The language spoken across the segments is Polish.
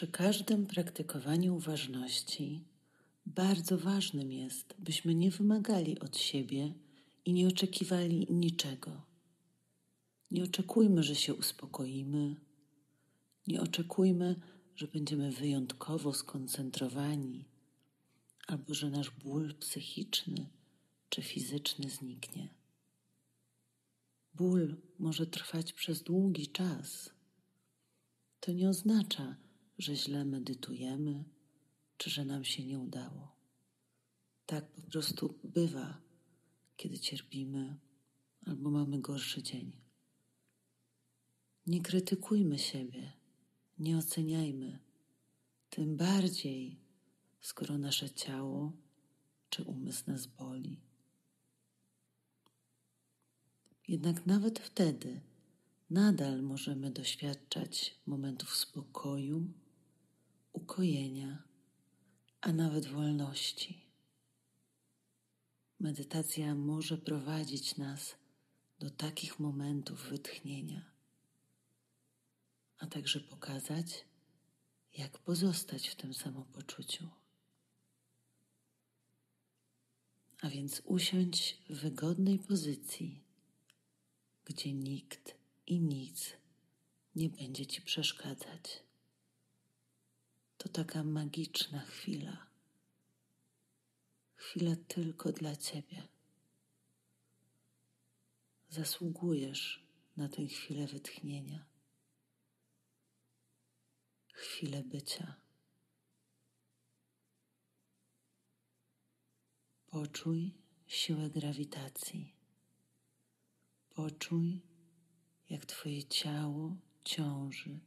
Przy każdym praktykowaniu uważności bardzo ważnym jest, byśmy nie wymagali od siebie i nie oczekiwali niczego. Nie oczekujmy, że się uspokoimy, nie oczekujmy, że będziemy wyjątkowo skoncentrowani, albo że nasz ból psychiczny czy fizyczny zniknie. Ból może trwać przez długi czas. To nie oznacza, że źle medytujemy, czy że nam się nie udało. Tak po prostu bywa, kiedy cierpimy albo mamy gorszy dzień. Nie krytykujmy siebie, nie oceniajmy, tym bardziej, skoro nasze ciało czy umysł nas boli. Jednak nawet wtedy nadal możemy doświadczać momentów spokoju, ukojenia, a nawet wolności. Medytacja może prowadzić nas do takich momentów wytchnienia, a także pokazać, jak pozostać w tym samopoczuciu. A więc usiądź w wygodnej pozycji, gdzie nikt i nic nie będzie ci przeszkadzać. To taka magiczna chwila. Chwila tylko dla ciebie. Zasługujesz na tę chwilę wytchnienia, chwilę bycia. Poczuj siłę grawitacji. Poczuj, jak Twoje ciało ciąży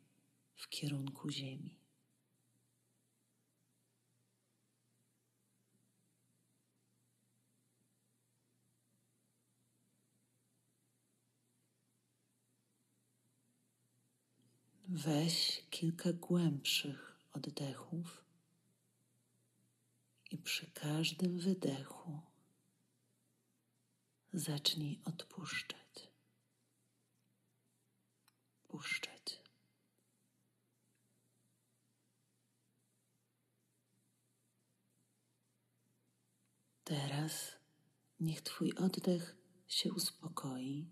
w kierunku Ziemi. Weź kilka głębszych oddechów i przy każdym wydechu zacznij odpuszczać. Puszczać. Teraz niech Twój oddech się uspokoi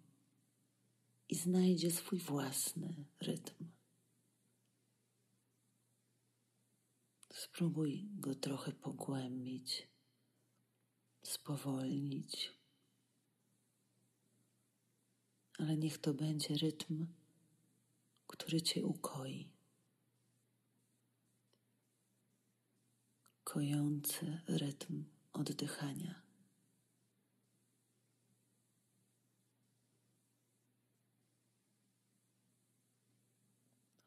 i znajdzie swój własny rytm. Spróbuj go trochę pogłębić, spowolnić, ale niech to będzie rytm, który Cię ukoi. Kojący rytm oddychania.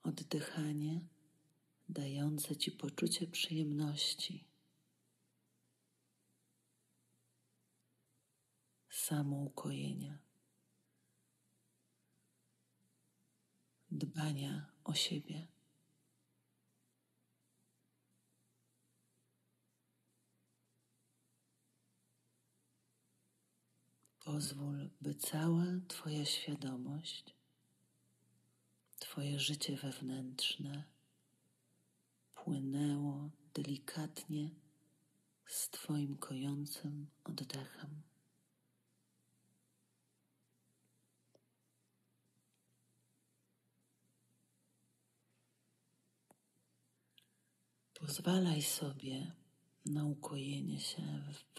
Oddychanie dające Ci poczucie przyjemności, samoukojenia, dbania o siebie. Pozwól, by cała Twoja świadomość, Twoje życie wewnętrzne płynęło delikatnie z Twoim kojącym oddechem. Pozwalaj sobie na ukojenie się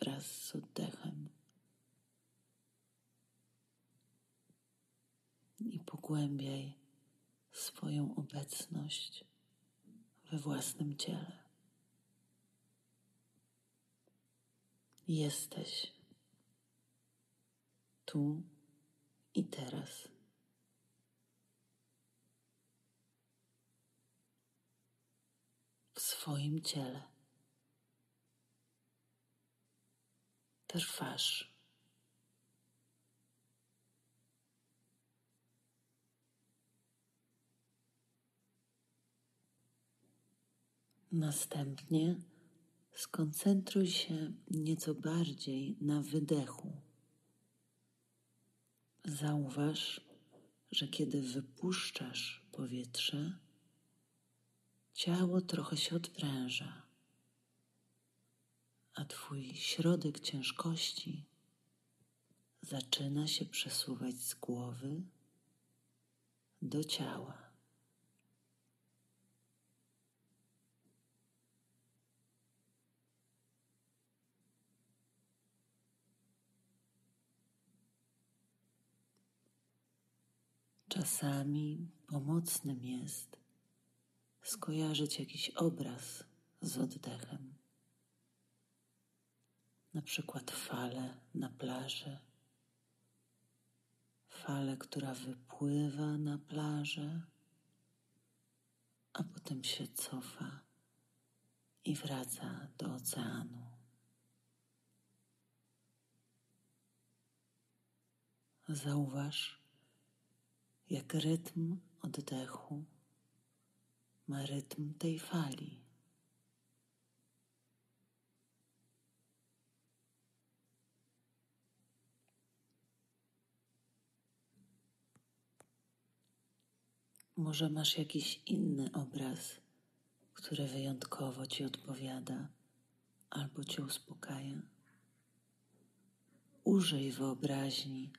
wraz z oddechem i pogłębiaj swoją obecność we własnym ciele. Jesteś tu i teraz. W swoim ciele. Trwasz. Następnie skoncentruj się nieco bardziej na wydechu. Zauważ, że kiedy wypuszczasz powietrze, ciało trochę się odpręża, a Twój środek ciężkości zaczyna się przesuwać z głowy do ciała. Czasami pomocnym jest skojarzyć jakiś obraz z oddechem. Na przykład falę na plaży, falę, która wypływa na plażę, a potem się cofa i wraca do oceanu. Zauważ, jak rytm oddechu ma rytm tej fali. Może masz jakiś inny obraz, który wyjątkowo ci odpowiada albo cię uspokaja. Użyj wyobraźni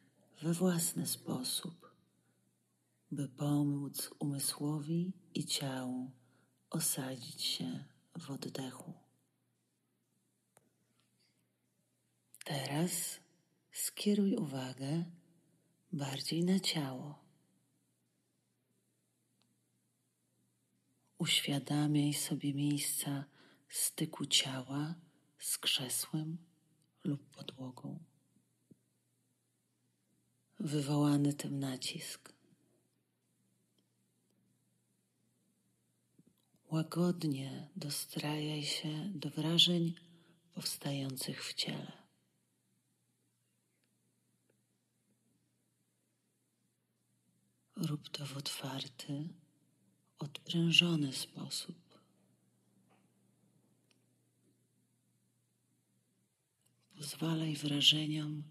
we własny sposób by pomóc umysłowi i ciału osadzić się w oddechu. Teraz skieruj uwagę bardziej na ciało. Uświadamiaj sobie miejsca styku ciała z krzesłem lub podłogą. Wywołany tym nacisk. Łagodnie dostrajaj się do wrażeń powstających w ciele. Rób to w otwarty, odprężony sposób. Pozwalaj wrażeniom,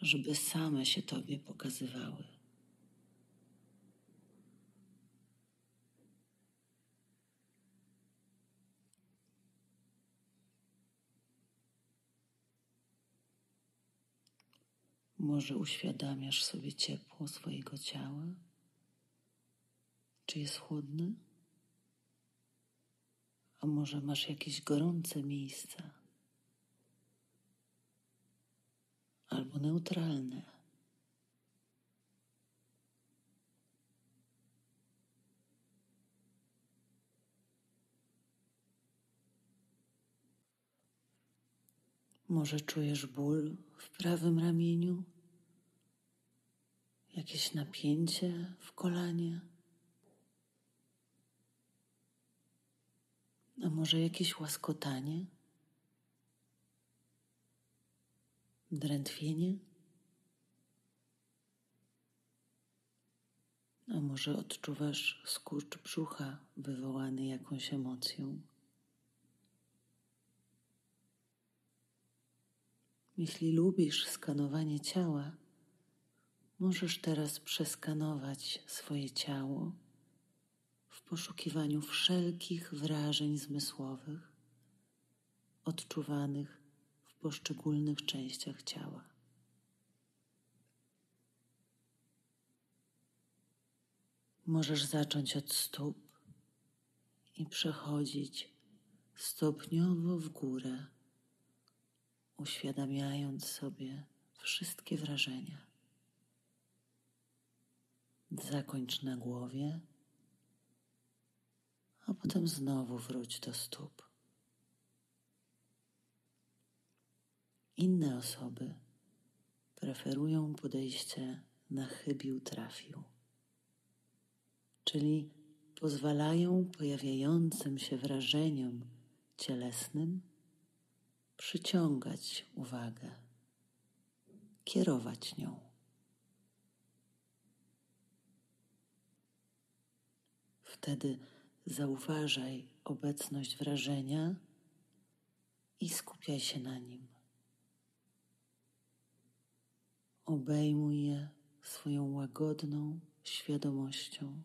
żeby same się Tobie pokazywały. Może uświadamiasz sobie ciepło swojego ciała? Czy jest chłodny? A może masz jakieś gorące miejsca? Albo neutralne? Może czujesz ból w prawym ramieniu? Jakieś napięcie w kolanie? A może jakieś łaskotanie? Drętwienie? A może odczuwasz skurcz brzucha wywołany jakąś emocją? Jeśli lubisz skanowanie ciała, możesz teraz przeskanować swoje ciało w poszukiwaniu wszelkich wrażeń zmysłowych odczuwanych w poszczególnych częściach ciała. Możesz zacząć od stóp i przechodzić stopniowo w górę uświadamiając sobie wszystkie wrażenia. Zakończ na głowie, a potem znowu wróć do stóp. Inne osoby preferują podejście na chybił trafił, czyli pozwalają pojawiającym się wrażeniom cielesnym przyciągać uwagę, kierować nią. Wtedy zauważaj obecność wrażenia i skupiaj się na nim. Obejmuj je swoją łagodną świadomością.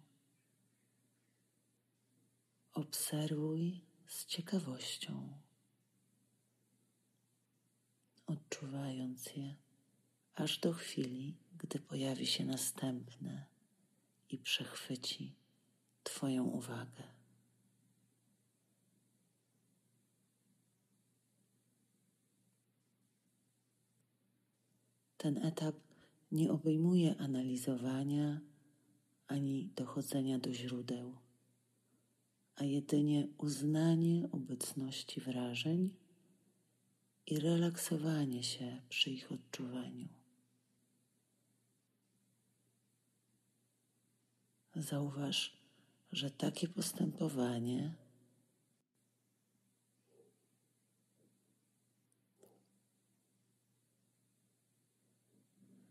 Obserwuj z ciekawością, odczuwając je aż do chwili, gdy pojawi się następne i przechwyci Twoją uwagę. Ten etap nie obejmuje analizowania ani dochodzenia do źródeł, a jedynie uznanie obecności wrażeń i relaksowanie się przy ich odczuwaniu. Zauważ, że takie postępowanie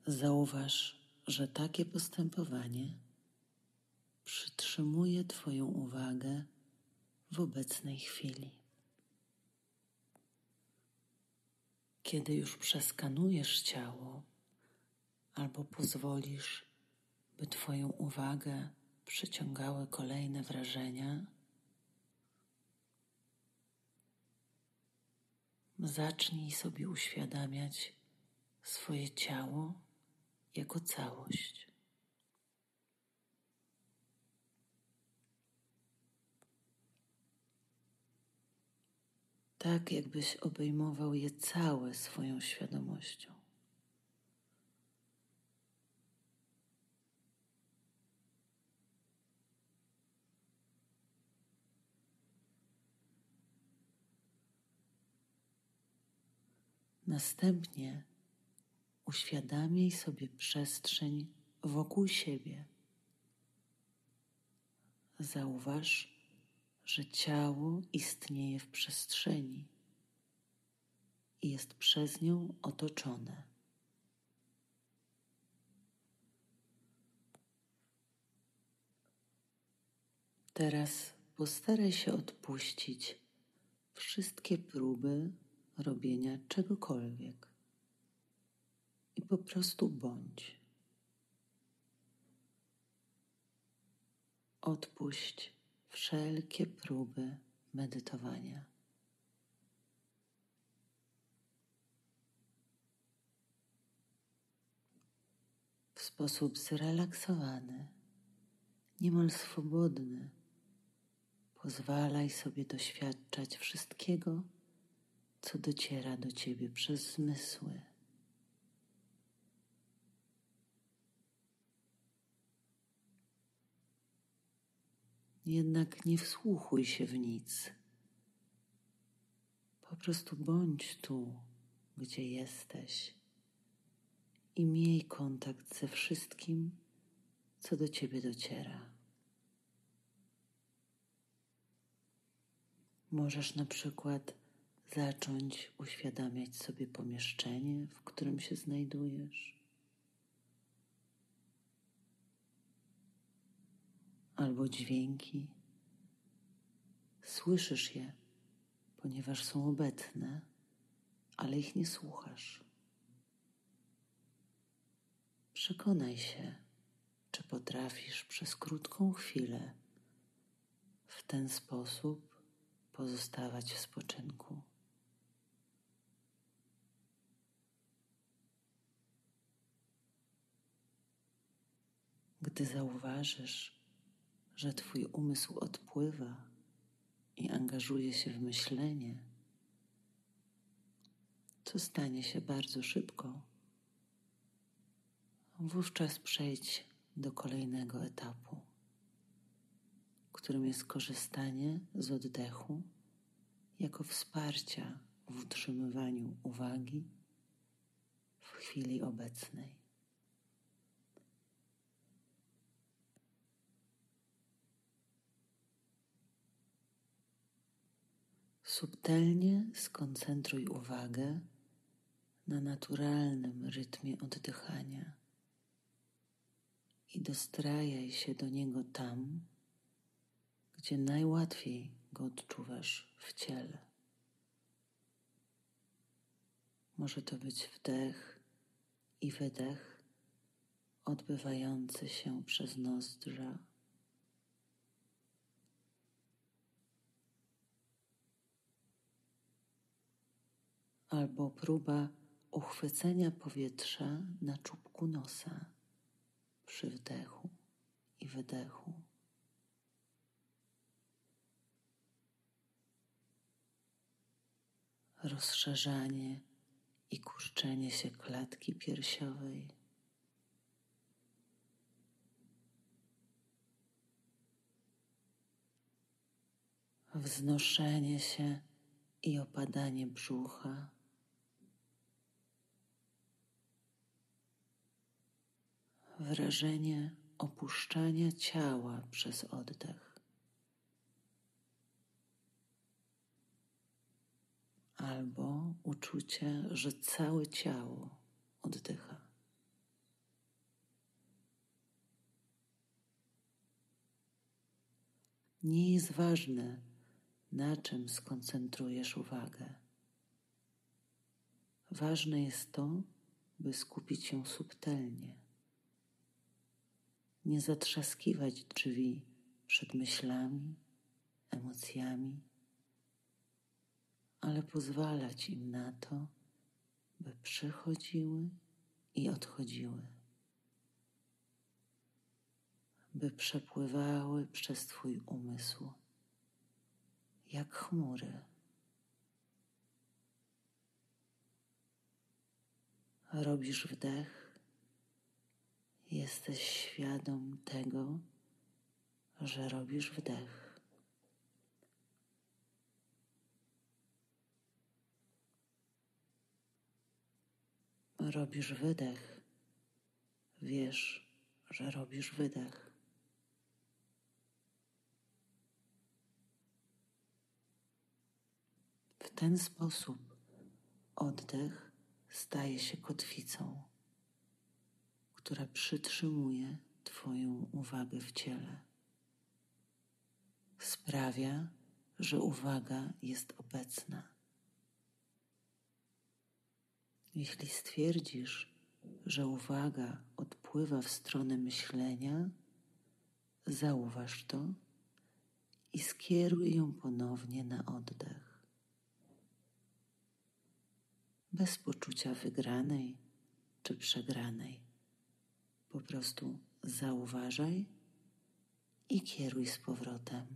Zauważ, że takie postępowanie przytrzymuje Twoją uwagę w obecnej chwili. Kiedy już przeskanujesz ciało albo pozwolisz, by Twoją uwagę przyciągały kolejne wrażenia, zacznij sobie uświadamiać swoje ciało jako całość. Tak, jakbyś obejmował je całe swoją świadomością. Następnie uświadamiaj sobie przestrzeń wokół siebie. Zauważ, że ciało istnieje w przestrzeni i jest przez nią otoczone. Teraz postaraj się odpuścić wszystkie próby robienia czegokolwiek i po prostu bądź. Odpuść wszelkie próby medytowania. W sposób zrelaksowany, niemal swobodny, pozwalaj sobie doświadczać wszystkiego, co dociera do ciebie przez zmysły. Jednak nie wsłuchuj się w nic. Po prostu bądź tu, gdzie jesteś i miej kontakt ze wszystkim, co do ciebie dociera. Możesz na przykład zacząć uświadamiać sobie pomieszczenie, w którym się znajdujesz. albo dźwięki. Słyszysz je, ponieważ są obecne, ale ich nie słuchasz. Przekonaj się, czy potrafisz przez krótką chwilę w ten sposób pozostawać w spoczynku. Gdy zauważysz, że Twój umysł odpływa i angażuje się w myślenie, co stanie się bardzo szybko, wówczas przejdź do kolejnego etapu, którym jest korzystanie z oddechu jako wsparcia w utrzymywaniu uwagi w chwili obecnej. Subtelnie skoncentruj uwagę na naturalnym rytmie oddychania i dostrajaj się do niego tam, gdzie najłatwiej go odczuwasz w ciele. Może to być wdech i wydech odbywający się przez nozdrza albo próba uchwycenia powietrza na czubku nosa przy wdechu i wydechu. Rozszerzanie i kurczenie się klatki piersiowej. Wznoszenie się i opadanie brzucha. Wrażenie opuszczania ciała przez oddech. Albo uczucie, że całe ciało oddycha. Nie jest ważne, na czym skoncentrujesz uwagę. Ważne jest to, by skupić się subtelnie. Nie zatrzaskiwać drzwi przed myślami, emocjami, ale pozwalać im na to, by przychodziły i odchodziły, by przepływały przez Twój umysł jak chmury. Robisz wdech, jesteś świadom tego, że robisz wdech. Robisz wydech, wiesz, że robisz wydech. W ten sposób oddech staje się kotwicą, która przytrzymuje Twoją uwagę w ciele. Sprawia, że uwaga jest obecna. Jeśli stwierdzisz, że uwaga odpływa w stronę myślenia, zauważ to i skieruj ją ponownie na oddech bez poczucia wygranej czy przegranej. Po prostu zauważaj i kieruj z powrotem.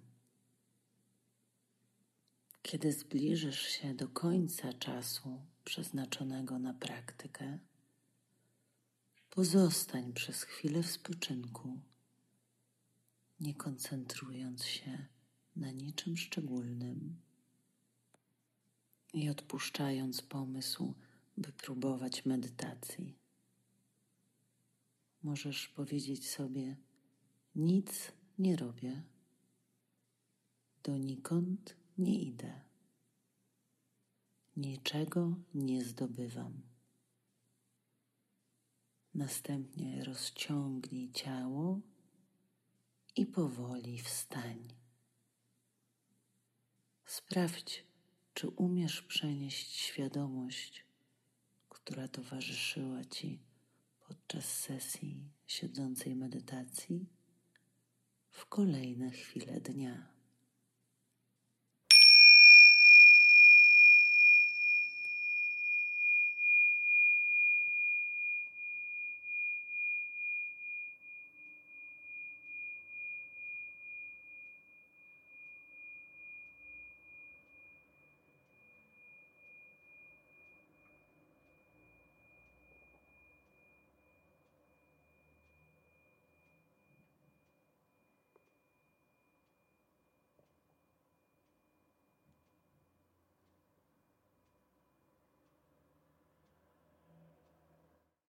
Kiedy zbliżysz się do końca czasu przeznaczonego na praktykę, pozostań przez chwilę w spoczynku, nie koncentrując się na niczym szczególnym i odpuszczając pomysł, by próbować medytacji. Możesz powiedzieć sobie: Nic nie robię, donikąd nie idę, niczego nie zdobywam. Następnie rozciągnij ciało i powoli wstań. Sprawdź, czy umiesz przenieść świadomość, która towarzyszyła Ci podczas sesji siedzącej medytacji, w kolejne chwile dnia?